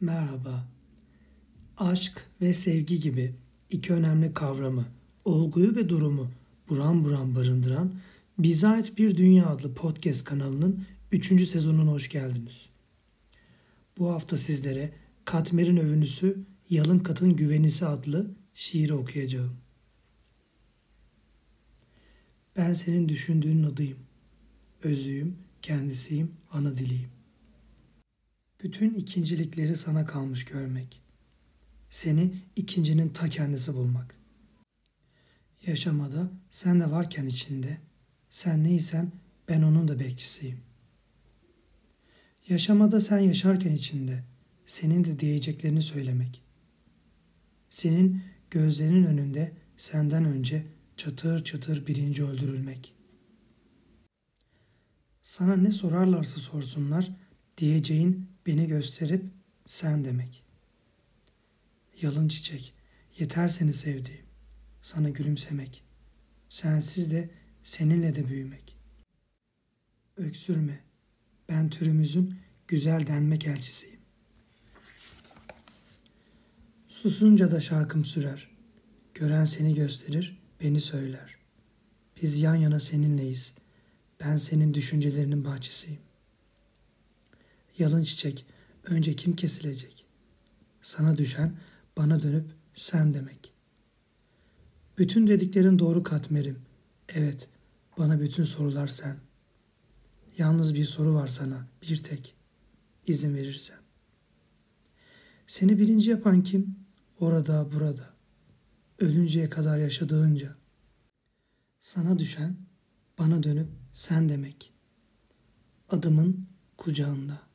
Merhaba. Aşk ve sevgi gibi iki önemli kavramı, olguyu ve durumu buram buram barındıran Bize Ait Bir Dünya adlı podcast kanalının 3. sezonuna hoş geldiniz. Bu hafta sizlere Katmer'in övünüsü Yalın Katın Güvenisi adlı şiiri okuyacağım. Ben senin düşündüğün adıyım. Özüyüm, kendisiyim, ana diliyim. Bütün ikincilikleri sana kalmış görmek. Seni ikincinin ta kendisi bulmak. Yaşamada sen de varken içinde, sen neysen ben onun da bekçisiyim. Yaşamada sen yaşarken içinde, senin de diyeceklerini söylemek. Senin gözlerinin önünde senden önce çatır çatır birinci öldürülmek. Sana ne sorarlarsa sorsunlar, diyeceğin beni gösterip sen demek. Yalın çiçek, yeter seni sevdiğim, sana gülümsemek, sensiz de seninle de büyümek. Öksürme, ben türümüzün güzel denmek elçisiyim. Susunca da şarkım sürer, gören seni gösterir, beni söyler. Biz yan yana seninleyiz, ben senin düşüncelerinin bahçesiyim. Yalın çiçek, önce kim kesilecek? Sana düşen bana dönüp sen demek. Bütün dediklerin doğru katmerim. Evet, bana bütün sorular sen. Yalnız bir soru var sana, bir tek. İzin verirsen. Seni birinci yapan kim? Orada, burada. Ölünceye kadar yaşadığınca. Sana düşen, bana dönüp sen demek. Adımın kucağında.